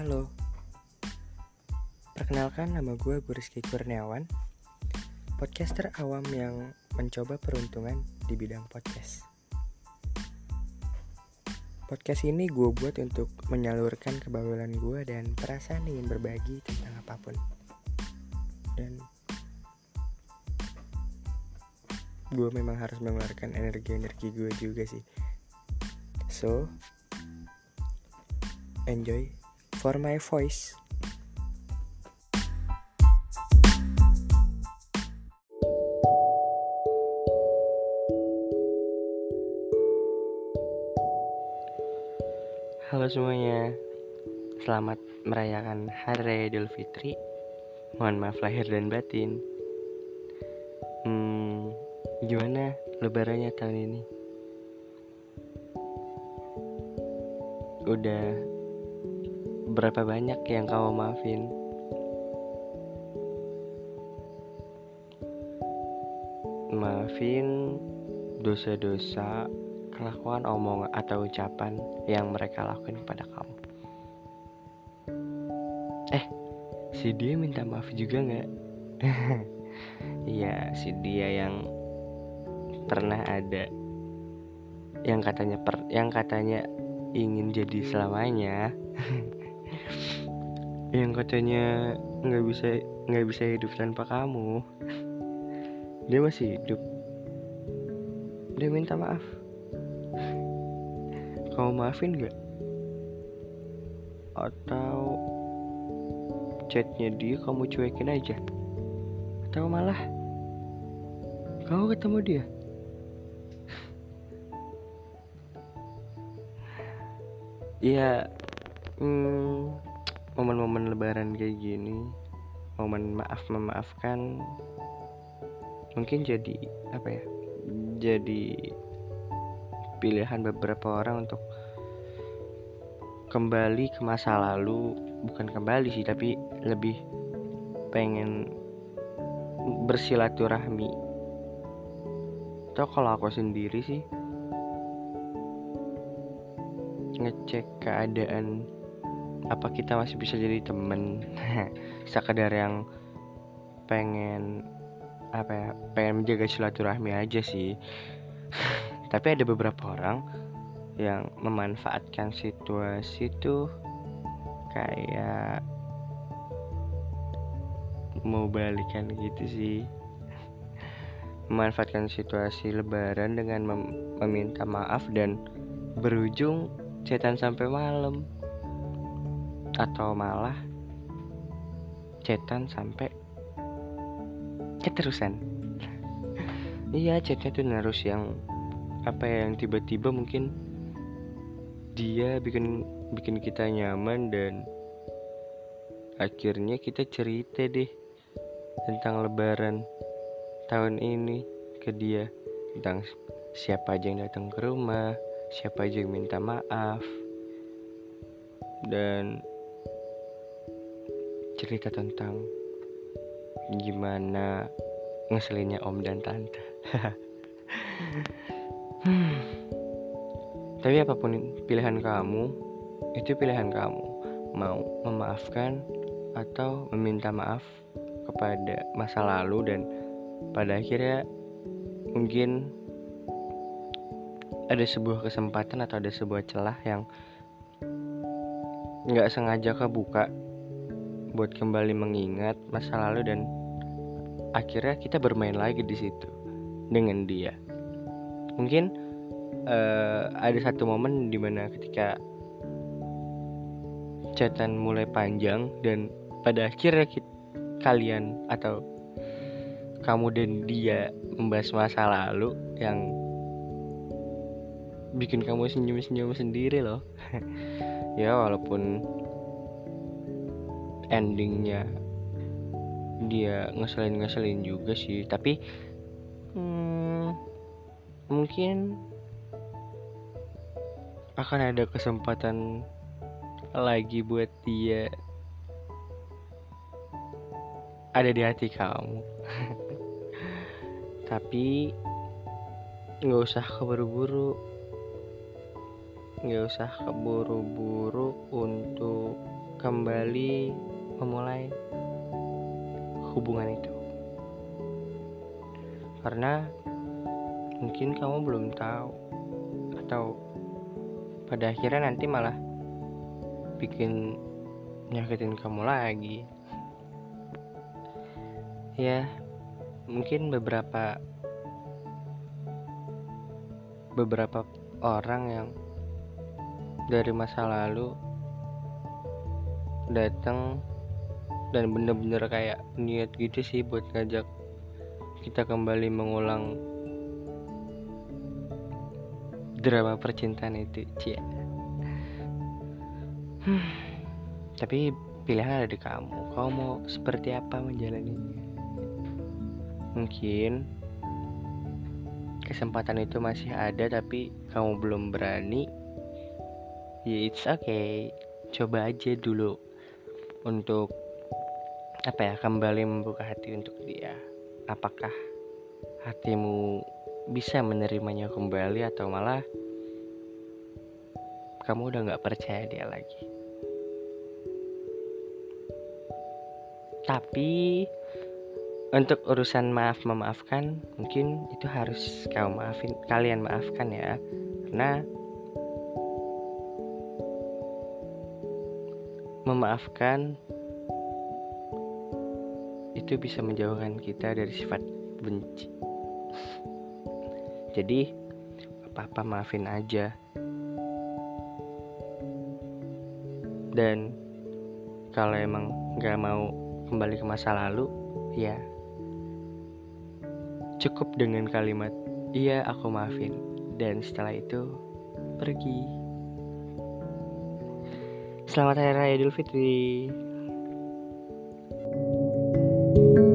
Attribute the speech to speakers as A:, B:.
A: Halo. Perkenalkan nama gue Rizky Kurniawan Podcaster awam yang mencoba peruntungan di bidang podcast. Podcast ini gue buat untuk menyalurkan kebawulan gue dan perasaan ingin berbagi tentang apa pun. Dan gue memang harus mengeluarkan energi-energi gue juga sih. So, enjoy for my voice. Halo semuanya, selamat merayakan Hari Raya Idul Fitri. Mohon maaf lahir dan batin. Hmm, gimana lebarannya tahun ini? Udah berapa banyak yang kamu maafin? Maafin dosa-dosa, kelakuan omong atau ucapan yang mereka lakukan pada kamu. Eh, si dia minta maaf juga nggak? Iya, si dia yang pernah ada yang katanya per, yang katanya ingin jadi selamanya yang katanya nggak bisa nggak bisa hidup tanpa kamu dia masih hidup. Dia minta maaf. Kamu maafin gak atau chatnya dia kamu cuekin aja? Atau malah kamu ketemu dia? Iya, hmm, momen-momen lebaran kayak gini momen maaf memaafkan mungkin jadi apa ya jadi pilihan beberapa orang untuk kembali ke masa lalu. Bukan kembali sih tapi lebih pengen bersilaturahmi. Atau kalau aku sendiri sih ngecek keadaan apa kita masih bisa jadi temen? Sekedar yang pengen apa ya pengen menjaga silaturahmi aja sih. Tapi ada beberapa orang yang memanfaatkan situasi tuh kayak mau balikan gitu sih. Memanfaatkan situasi lebaran dengan mem meminta maaf dan berujung cetan sampai malam atau malah chatan sampai keterusan. Iya chatnya tuh narus yang apa ya yang tiba-tiba mungkin dia bikin bikin kita nyaman dan akhirnya kita cerita deh tentang lebaran tahun ini ke dia. Tentang siapa aja yang datang ke rumah siapa aja yang minta maaf. Dan cerita tentang gimana ngeselinnya om dan tante. hmm. Tapi apa pun pilihan kamu, itu pilihan kamu. Mau memaafkan atau meminta maaf kepada masa lalu dan pada akhirnya mungkin ada sebuah kesempatan atau ada sebuah celah yang nggak sengaja kebuka buat kembali mengingat masa lalu dan akhirnya kita bermain lagi di situ dengan dia. Mungkin uh, ada satu momen di mana ketika chatan mulai panjang dan pada akhirnya kita, kalian atau kamu dan dia membahas masa lalu yang bikin kamu senyum-senyum sendiri loh. ya walaupun endingnya dia ngeselin ngeselin juga sih. Tapi hmm, mungkin akan ada kesempatan lagi buat dia ada di hati kamu. Tapi nggak usah keburu-buru. Nggak usah keburu-buru untuk kembali memulai hubungan itu. Karena mungkin kamu belum tahu atau pada akhirnya nanti malah bikin nyakitin kamu lagi. Ya mungkin beberapa beberapa orang yang dari masa lalu datang dan bener-bener kayak niat gitu sih buat ngajak kita kembali mengulang drama percintaan itu cia hmm, tapi pilihan ada di kamu. Kamu mau seperti apa menjalaninya? Mungkin kesempatan itu masih ada tapi kamu belum berani. Ya it's okay. Coba aja dulu untuk apa ya kembali membuka hati untuk dia. Apakah hatimu bisa menerimanya kembali atau malah kamu udah nggak percaya dia lagi? Tapi untuk urusan maaf memaafkan mungkin itu harus kamu maafin kalian maafkan ya. Karena memaafkan itu bisa menjauhkan kita dari sifat benci. Jadi apa-apa maafin aja. Dan kalau emang nggak mau kembali ke masa lalu ya cukup dengan kalimat iya aku maafin. Dan setelah itu pergi. Selamat Hari Raya Idul Fitri. Thank you.